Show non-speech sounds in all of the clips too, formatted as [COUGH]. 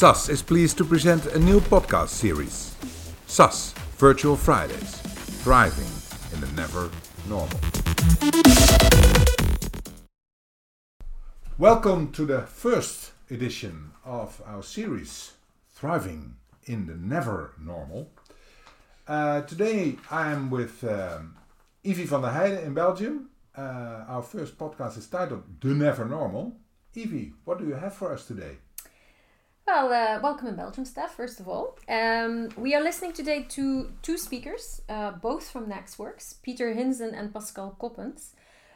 SAS is pleased to present a new podcast series SAS Virtual Fridays Thriving in the Never Normal. Welcome to the first edition of our series Thriving in the Never Normal. Uh, today I am with um, Evie van der Heijden in Belgium. Uh, our first podcast is titled The Never Normal. Evie, what do you have for us today? Well, uh, welcome in Belgium, Steph, first of all. Um, we are listening today to two speakers, uh, both from nexxworks, Peter Hinssen and Pascal Coppens.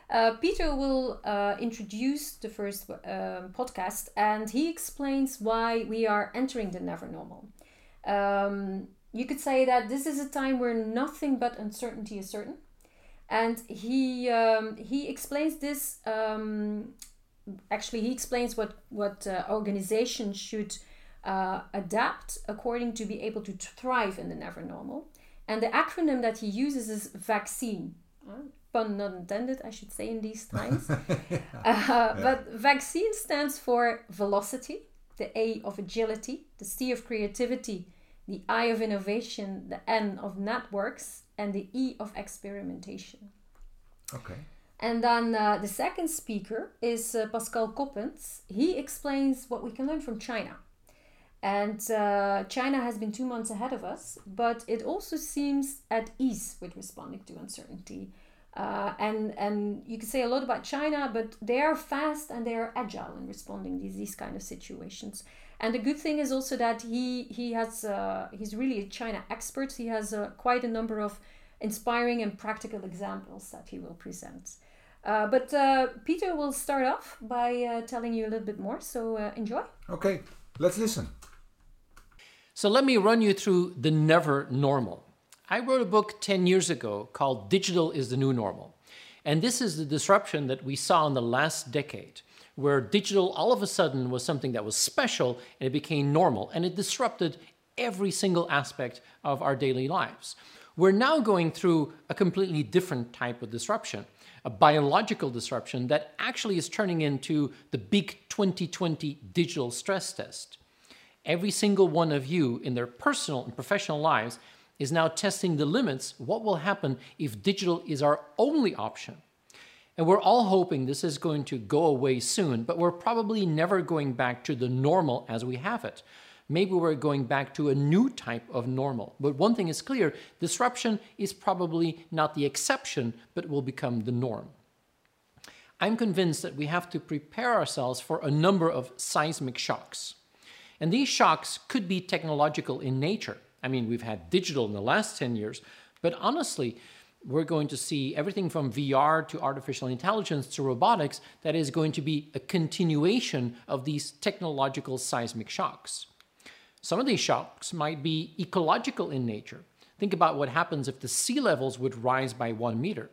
Uh, Peter will uh, introduce the first um, podcast and he explains why we are entering the never normal. Um, you could say that this is a time where nothing but uncertainty is certain. And he, um, he explains this um, actually he explains what what uh, organizations should uh, adapt according to be able to thrive in the never normal. And the acronym that he uses is vaccine. Uh, pun not intended i should say in these times. [LAUGHS] Uh, yeah. but vaccine stands for velocity the a of agility the c of creativity the i of innovation the n of networks and the e of experimentation. Okay and then uh, the second speaker is uh, Pascal Coppens. He explains what we can learn from China. And uh, China has been two months ahead of us, but it also seems at ease with responding to uncertainty. Uh, and and you can say a lot about China, but they are fast and they are agile in responding to these, these kind of situations. And the good thing is also that he he has uh, he's really a China expert. He has uh, quite a number of inspiring and practical examples that he will present. Uh, but uh, Peter will start off by uh, telling you a little bit more, so uh, enjoy. Okay, let's listen. So, let me run you through the never normal. I wrote a book 10 years ago called Digital is the New Normal. And this is the disruption that we saw in the last decade, where digital all of a sudden was something that was special and it became normal and it disrupted every single aspect of our daily lives. We're now going through a completely different type of disruption a biological disruption that actually is turning into the big 2020 digital stress test. Every single one of you in their personal and professional lives is now testing the limits. What will happen if digital is our only option? And we're all hoping this is going to go away soon, but we're probably never going back to the normal as we have it maybe we're going back to a new type of normal. But one thing is clear disruption is probably not the exception, but will become the norm. I'm convinced that we have to prepare ourselves for a number of seismic shocks. And these shocks could be technological in nature. I mean, we've had digital in the last 10 years, but honestly, we're going to see everything from VR to artificial intelligence to robotics that is going to be a continuation of these technological seismic shocks. Some of these shocks might be ecological in nature. Think about what happens if the sea levels would rise by one meter.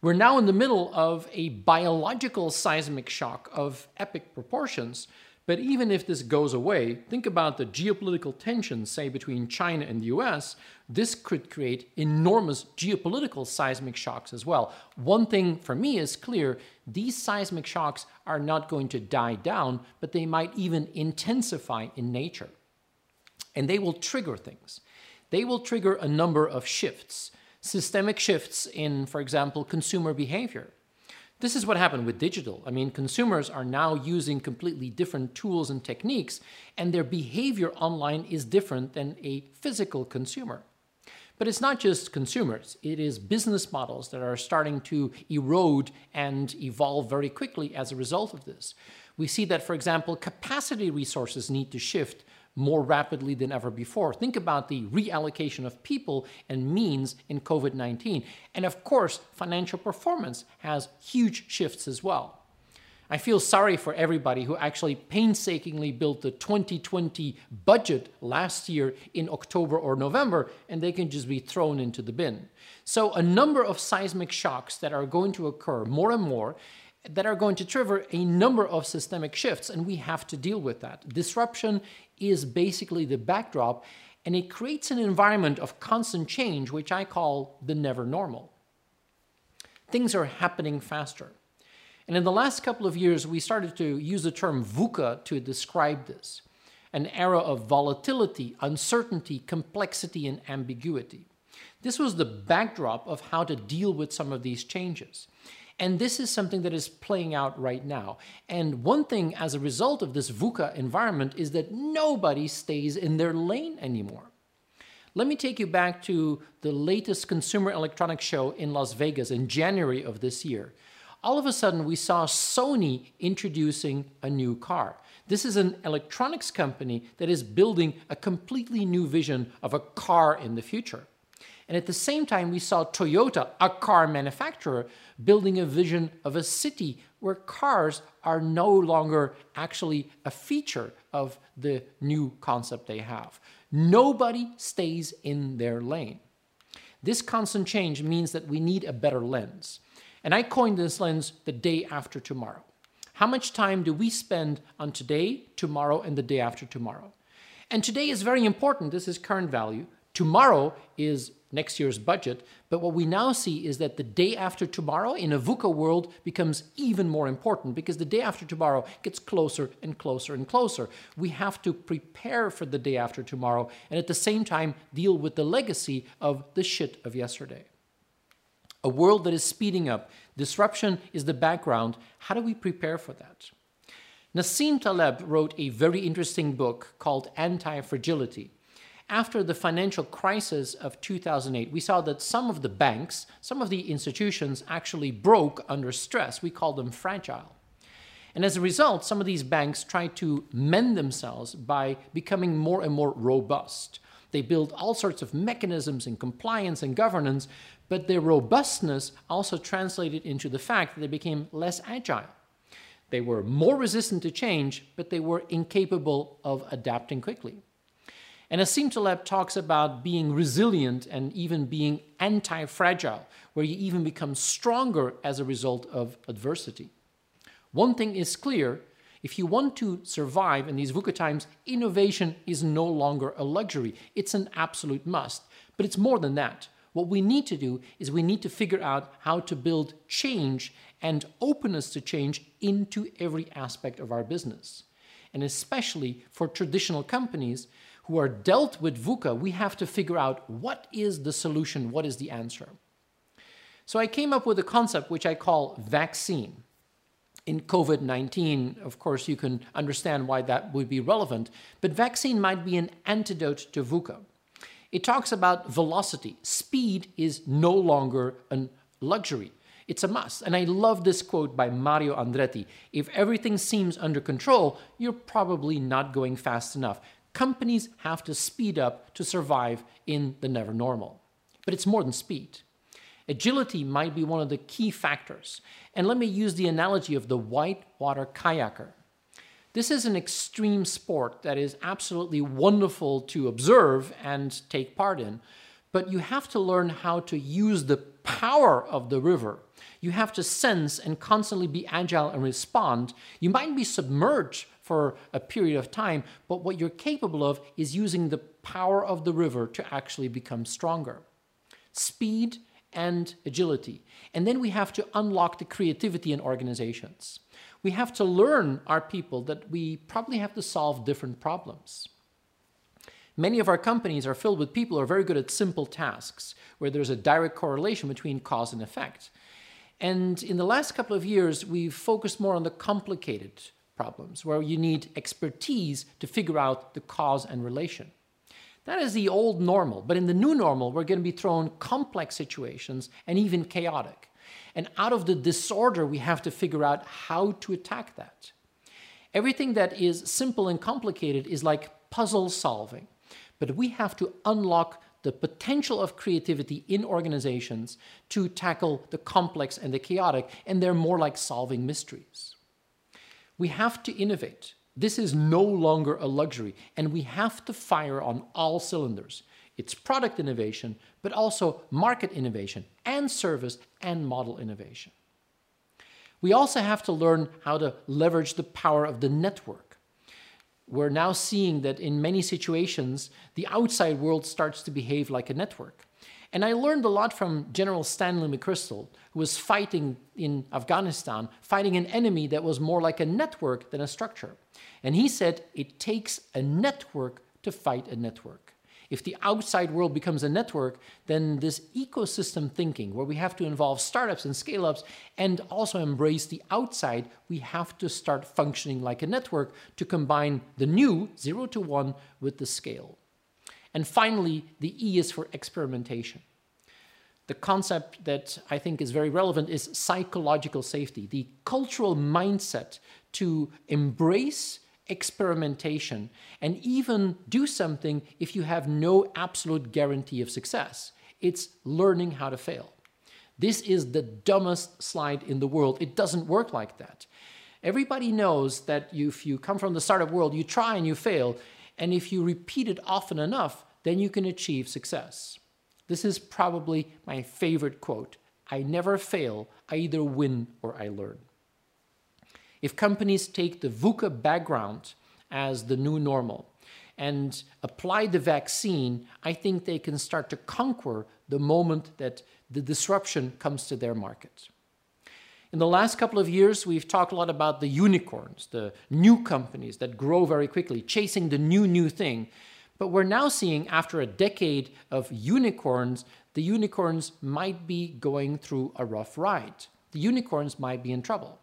We're now in the middle of a biological seismic shock of epic proportions. But even if this goes away, think about the geopolitical tensions, say, between China and the US. This could create enormous geopolitical seismic shocks as well. One thing for me is clear these seismic shocks are not going to die down, but they might even intensify in nature and they will trigger things. They will trigger a number of shifts, systemic shifts in, for example, consumer behavior. This is what happened with digital. I mean, consumers are now using completely different tools and techniques, and their behavior online is different than a physical consumer. But it's not just consumers, it is business models that are starting to erode and evolve very quickly as a result of this. We see that, for example, capacity resources need to shift more rapidly than ever before. Think about the reallocation of people and means in COVID 19. And of course, financial performance has huge shifts as well. I feel sorry for everybody who actually painstakingly built the 2020 budget last year in October or November, and they can just be thrown into the bin. So, a number of seismic shocks that are going to occur more and more that are going to trigger a number of systemic shifts, and we have to deal with that. Disruption is basically the backdrop, and it creates an environment of constant change, which I call the never normal. Things are happening faster. And in the last couple of years, we started to use the term VUCA to describe this. an era of volatility, uncertainty, complexity, and ambiguity. This was the backdrop of how to deal with some of these changes. And this is something that is playing out right now. And one thing as a result of this VUCA environment is that nobody stays in their lane anymore. Let me take you back to the latest Consumer Electronics Show in Las Vegas in January of this year. All of a sudden, we saw Sony introducing a new car. This is an electronics company that is building a completely new vision of a car in the future. And at the same time, we saw Toyota, a car manufacturer, building a vision of a city where cars are no longer actually a feature of the new concept they have. Nobody stays in their lane. This constant change means that we need a better lens. And I coined this lens the day after tomorrow. How much time do we spend on today, tomorrow, and the day after tomorrow? And today is very important. This is current value. Tomorrow is next year's budget. But what we now see is that the day after tomorrow in a VUCA world becomes even more important because the day after tomorrow gets closer and closer and closer. We have to prepare for the day after tomorrow and at the same time deal with the legacy of the shit of yesterday. A world that is speeding up, disruption is the background. How do we prepare for that? Nassim Taleb wrote a very interesting book called Anti Fragility after the financial crisis of 2008, we saw that some of the banks, some of the institutions actually broke under stress. We call them fragile. And as a result, some of these banks tried to mend themselves by becoming more and more robust. They built all sorts of mechanisms in compliance and governance, but their robustness also translated into the fact that they became less agile. They were more resistant to change, but they were incapable of adapting quickly. And Nassim Taleb talks about being resilient and even being anti fragile, where you even become stronger as a result of adversity. One thing is clear if you want to survive in these VUCA times, innovation is no longer a luxury, it's an absolute must. But it's more than that. What we need to do is we need to figure out how to build change and openness to change into every aspect of our business. And especially for traditional companies, who are dealt with VUCA, we have to figure out what is the solution, what is the answer. So I came up with a concept which I call vaccine. In COVID 19, of course, you can understand why that would be relevant, but vaccine might be an antidote to VUCA. It talks about velocity. Speed is no longer a luxury. It's a must. And I love this quote by Mario Andretti. If everything seems under control, you're probably not going fast enough. Companies have to speed up to survive in the never normal. But it's more than speed. Agility might be one of the key factors. And let me use the analogy of the whitewater kayaker. This is an extreme sport that is absolutely wonderful to observe and take part in, but you have to learn how to use the power of the river. You have to sense and constantly be agile and respond. You might be submerged for a period of time, but what you're capable of is using the power of the river to actually become stronger. Speed and agility. And then we have to unlock the creativity in organizations. We have to learn our people that we probably have to solve different problems. Many of our companies are filled with people who are very good at simple tasks, where there's a direct correlation between cause and effect. And in the last couple of years, we've focused more on the complicated problems, where you need expertise to figure out the cause and relation. That is the old normal, but in the new normal, we're going to be thrown complex situations and even chaotic. And out of the disorder, we have to figure out how to attack that. Everything that is simple and complicated is like puzzle solving, but we have to unlock the potential of creativity in organizations to tackle the complex and the chaotic, and they're more like solving mysteries. We have to innovate. This is no longer a luxury, and we have to fire on all cylinders. It's product innovation, but also market innovation and service and model innovation. We also have to learn how to leverage the power of the network. We're now seeing that in many situations, the outside world starts to behave like a network. And I learned a lot from General Stanley McChrystal, who was fighting in Afghanistan, fighting an enemy that was more like a network than a structure. And he said it takes a network to fight a network. If the outside world becomes a network, then this ecosystem thinking, where we have to involve startups and scale ups and also embrace the outside, we have to start functioning like a network to combine the new, zero to one, with the scale. And finally, the E is for experimentation. The concept that I think is very relevant is psychological safety, the cultural mindset to embrace experimentation and even do something if you have no absolute guarantee of success. It's learning how to fail. This is the dumbest slide in the world. It doesn't work like that. Everybody knows that if you come from the startup world, you try and you fail, and if you repeat it often enough, then you can achieve success. This is probably my favorite quote I never fail, I either win or I learn. If companies take the VUCA background as the new normal and apply the vaccine, I think they can start to conquer the moment that the disruption comes to their market. In the last couple of years, we've talked a lot about the unicorns, the new companies that grow very quickly, chasing the new, new thing. But we're now seeing, after a decade of unicorns, the unicorns might be going through a rough ride. The unicorns might be in trouble.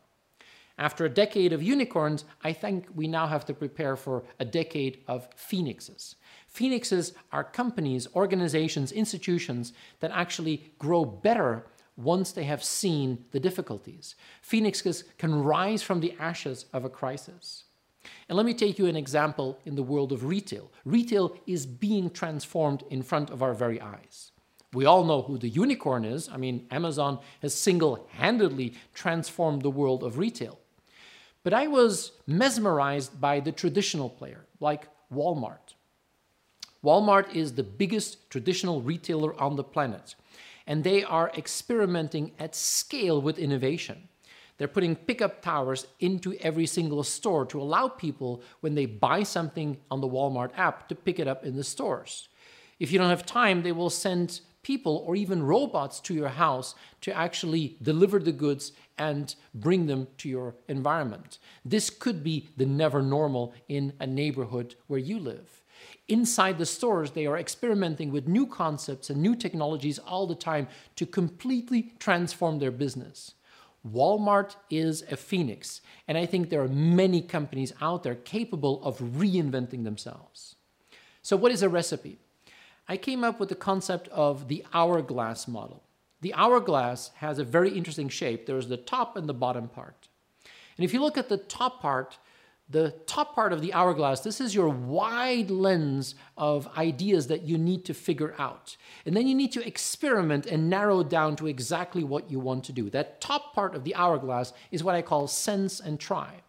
After a decade of unicorns, I think we now have to prepare for a decade of phoenixes. Phoenixes are companies, organizations, institutions that actually grow better once they have seen the difficulties. Phoenixes can rise from the ashes of a crisis. And let me take you an example in the world of retail. Retail is being transformed in front of our very eyes. We all know who the unicorn is. I mean, Amazon has single handedly transformed the world of retail. But I was mesmerized by the traditional player, like Walmart. Walmart is the biggest traditional retailer on the planet, and they are experimenting at scale with innovation. They're putting pickup towers into every single store to allow people, when they buy something on the Walmart app, to pick it up in the stores. If you don't have time, they will send people or even robots to your house to actually deliver the goods and bring them to your environment. This could be the never normal in a neighborhood where you live. Inside the stores, they are experimenting with new concepts and new technologies all the time to completely transform their business. Walmart is a phoenix, and I think there are many companies out there capable of reinventing themselves. So, what is a recipe? I came up with the concept of the hourglass model. The hourglass has a very interesting shape. There's the top and the bottom part. And if you look at the top part, the top part of the hourglass, this is your wide lens of ideas that you need to figure out. And then you need to experiment and narrow down to exactly what you want to do. That top part of the hourglass is what I call sense and try.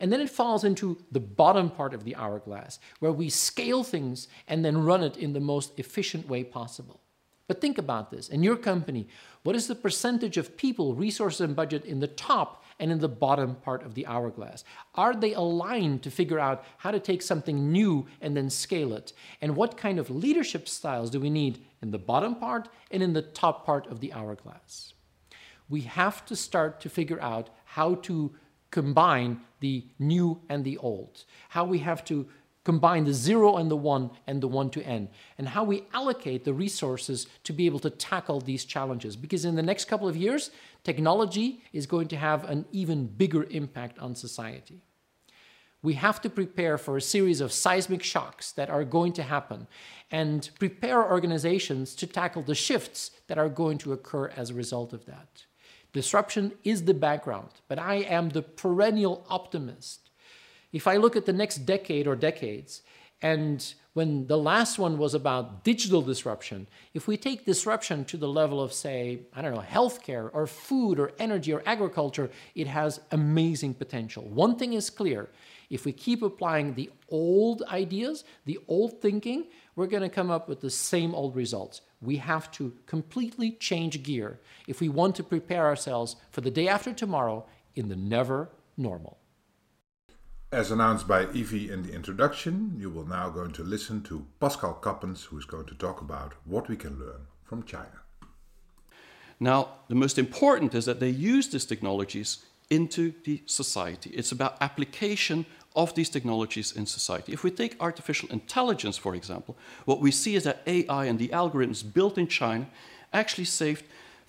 And then it falls into the bottom part of the hourglass, where we scale things and then run it in the most efficient way possible. But think about this. In your company, what is the percentage of people, resources, and budget in the top and in the bottom part of the hourglass? Are they aligned to figure out how to take something new and then scale it? And what kind of leadership styles do we need in the bottom part and in the top part of the hourglass? We have to start to figure out how to combine the new and the old, how we have to combine the zero and the one and the one to n, and how we allocate the resources to be able to tackle these challenges. Because in the next couple of years, technology is going to have an even bigger impact on society. We have to prepare for a series of seismic shocks that are going to happen and prepare organizations to tackle the shifts that are going to occur as a result of that. Disruption is the background, but I am the perennial optimist. If I look at the next decade or decades, and when the last one was about digital disruption, if we take disruption to the level of, say, I don't know, healthcare or food or energy or agriculture, it has amazing potential. One thing is clear if we keep applying the old ideas, the old thinking, we're going to come up with the same old results. We have to completely change gear if we want to prepare ourselves for the day after tomorrow in the never normal. As announced by Evie in the introduction, you will now going to listen to Pascal Coppens, who is going to talk about what we can learn from China. Now, the most important is that they use these technologies into the society. It's about application of these technologies in society. If we take artificial intelligence, for example, what we see is that AI and the algorithms built in China actually saved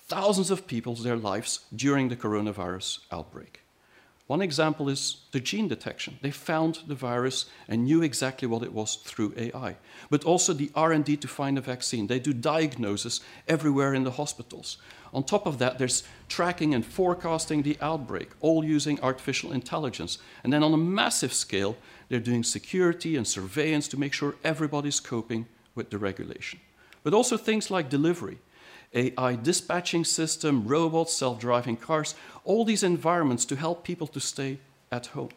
thousands of people their lives during the coronavirus outbreak. One example is the gene detection. They found the virus and knew exactly what it was through AI. But also the R&D to find a vaccine. They do diagnosis everywhere in the hospitals. On top of that, there's tracking and forecasting the outbreak, all using artificial intelligence. And then on a massive scale, they're doing security and surveillance to make sure everybody's coping with the regulation. But also things like delivery. AI dispatching system, robots, self-driving cars, all these environments to help people to stay at home.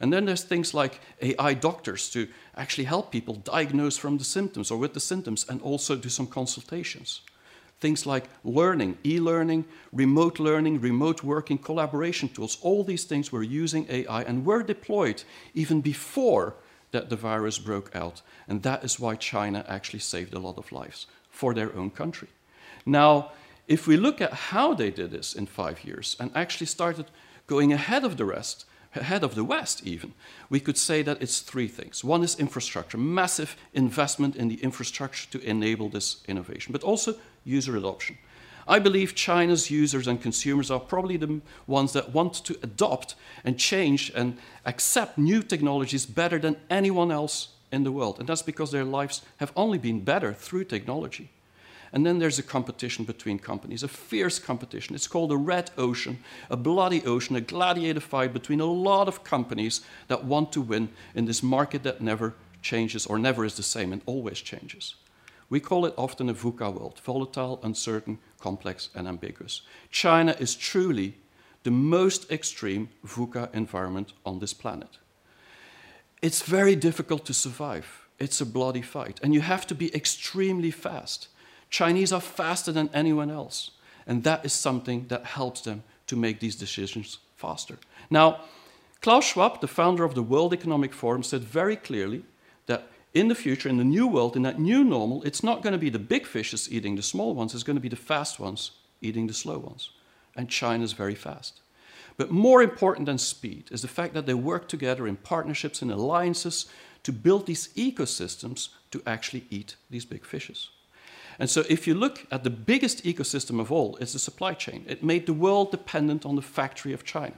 And then there's things like AI doctors to actually help people diagnose from the symptoms or with the symptoms and also do some consultations. Things like learning, e-learning, remote learning, remote working, collaboration tools, all these things were using AI and were deployed even before that the virus broke out. And that is why China actually saved a lot of lives for their own country. Now, if we look at how they did this in five years and actually started going ahead of the rest, ahead of the West even, we could say that it's three things. One is infrastructure, massive investment in the infrastructure to enable this innovation, but also user adoption. I believe China's users and consumers are probably the ones that want to adopt and change and accept new technologies better than anyone else in the world. And that's because their lives have only been better through technology. And then there's a competition between companies, a fierce competition. It's called a red ocean, a bloody ocean, a gladiator fight between a lot of companies that want to win in this market that never changes or never is the same and always changes. We call it often a VUCA world volatile, uncertain, complex, and ambiguous. China is truly the most extreme VUCA environment on this planet. It's very difficult to survive. It's a bloody fight, and you have to be extremely fast. Chinese are faster than anyone else. And that is something that helps them to make these decisions faster. Now, Klaus Schwab, the founder of the World Economic Forum, said very clearly that in the future, in the new world, in that new normal, it's not going to be the big fishes eating the small ones, it's going to be the fast ones eating the slow ones. And China is very fast. But more important than speed is the fact that they work together in partnerships and alliances to build these ecosystems to actually eat these big fishes. And so if you look at the biggest ecosystem of all, it's the supply chain. It made the world dependent on the factory of China.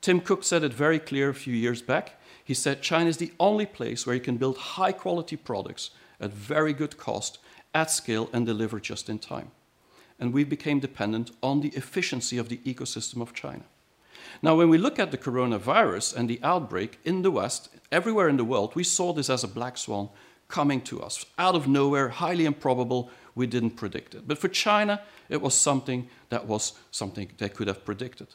Tim Cook said it very clear a few years back. He said China is the only place where you can build high quality products at very good cost, at scale, and deliver just in time. And we became dependent on the efficiency of the ecosystem of China. Now, when we look at the coronavirus and the outbreak in the West, everywhere in the world, we saw this as a black swan coming to us out of nowhere, highly improbable. We didn't predict it. But for China, it was something that was something they could have predicted.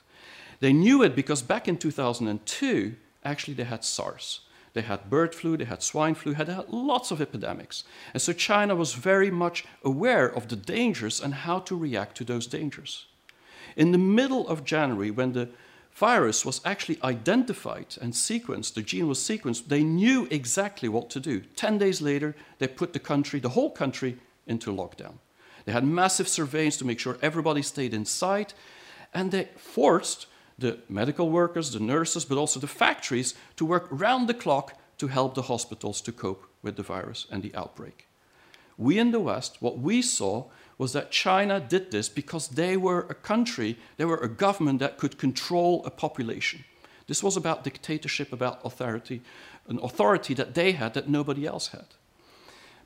They knew it because back in 2002, actually, they had SARS. They had bird flu, they had swine flu, had, had lots of epidemics. And so China was very much aware of the dangers and how to react to those dangers. In the middle of January, when the virus was actually identified and sequenced, the gene was sequenced, they knew exactly what to do. 10 days later, they put the country, the whole country, into lockdown. They had massive surveillance to make sure everybody stayed inside, and they forced the medical workers, the nurses, but also the factories to work round the clock to help the hospitals to cope with the virus and the outbreak. We in the West, what we saw was that China did this because they were a country, they were a government that could control a population. This was about dictatorship, about authority, an authority that they had that nobody else had.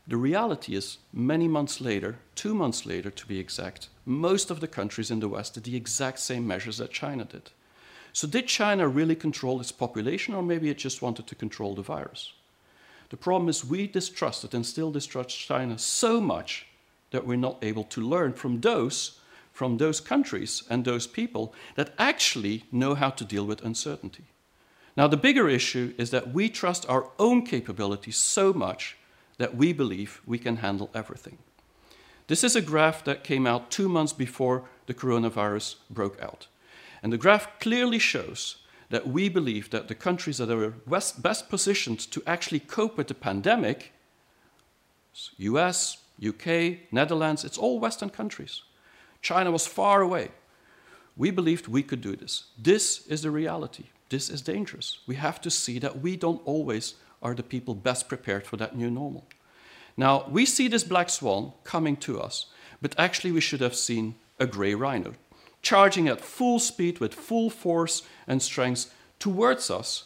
The reality is, many months later, two months later to be exact, most of the countries in the West did the exact same measures that China did. So, did China really control its population, or maybe it just wanted to control the virus? The problem is, we distrusted and still distrust China so much that we're not able to learn from those from those countries and those people that actually know how to deal with uncertainty. Now, the bigger issue is that we trust our own capabilities so much that we believe we can handle everything. This is a graph that came out two months before the coronavirus broke out. And the graph clearly shows that we believe that the countries that are best positioned to actually cope with the pandemic, US, UK, Netherlands, it's all Western countries. China was far away. We believed we could do this. This is the reality. This is dangerous. We have to see that we don't always are the people best prepared for that new normal. Now, we see this black swan coming to us, but actually we should have seen a gray rhino charging at full speed with full force and strength towards us.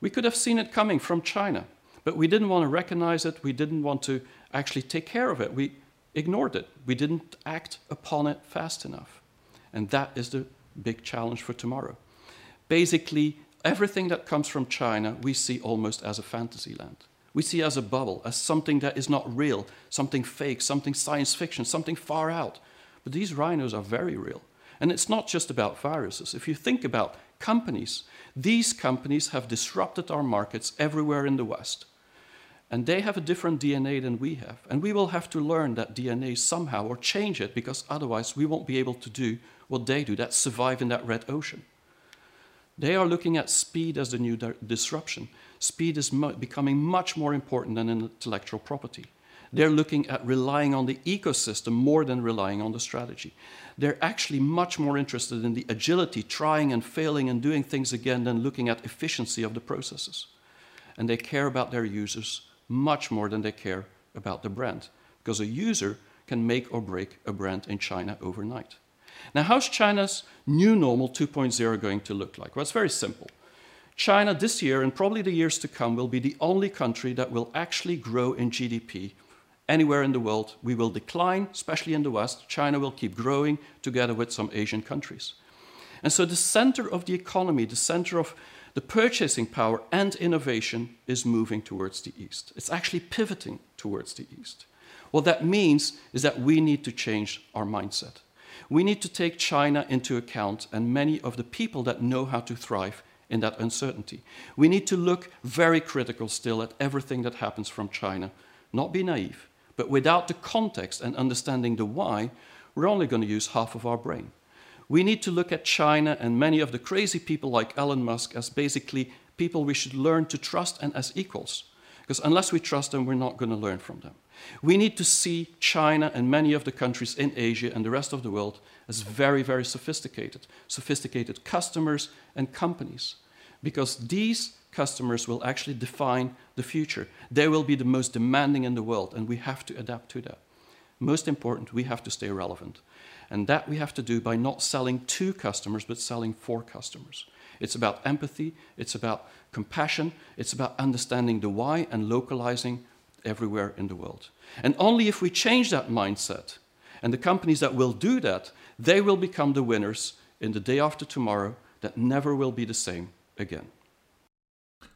We could have seen it coming from China, but we didn't want to recognize it. We didn't want to actually take care of it. We ignored it. We didn't act upon it fast enough. And that is the big challenge for tomorrow. Basically, everything that comes from China we see almost as a fantasy land. We see as a bubble, as something that is not real, something fake, something science fiction, something far out. But these rhinos are very real. And it's not just about viruses. If you think about companies, these companies have disrupted our markets everywhere in the West. And they have a different DNA than we have. And we will have to learn that DNA somehow or change it because otherwise we won't be able to do what they do that survive in that red ocean. They are looking at speed as the new disruption. Speed is mu becoming much more important than intellectual property. They're looking at relying on the ecosystem more than relying on the strategy. They're actually much more interested in the agility, trying and failing and doing things again, than looking at efficiency of the processes. And they care about their users much more than they care about the brand, because a user can make or break a brand in China overnight. Now, how's China's new normal 2.0 going to look like? Well, it's very simple. China this year and probably the years to come will be the only country that will actually grow in GDP anywhere in the world. We will decline, especially in the West. China will keep growing together with some Asian countries. And so the center of the economy, the center of the purchasing power and innovation is moving towards the East. It's actually pivoting towards the East. What that means is that we need to change our mindset. We need to take China into account and many of the people that know how to thrive in that uncertainty. We need to look very critical still at everything that happens from China, not be naive, but without the context and understanding the why, we're only going to use half of our brain. We need to look at China and many of the crazy people like Elon Musk as basically people we should learn to trust and as equals. Because unless we trust them, we're not going to learn from them. We need to see China and many of the countries in Asia and the rest of the world as very, very sophisticated, sophisticated customers and companies. Because these customers will actually define the future. They will be the most demanding in the world, and we have to adapt to that. Most important, we have to stay relevant. And that we have to do by not selling to customers, but selling for customers. It's about empathy, it's about compassion, it's about understanding the why and localizing everywhere in the world. And only if we change that mindset, and the companies that will do that, they will become the winners in the day after tomorrow that never will be the same again.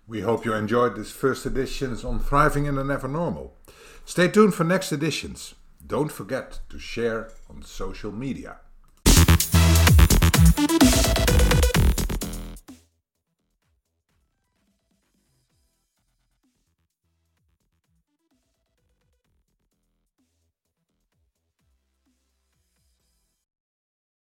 We hope you enjoyed this first edition on Thriving in the Never Normal. Stay tuned for next editions. Don't forget to share on social media.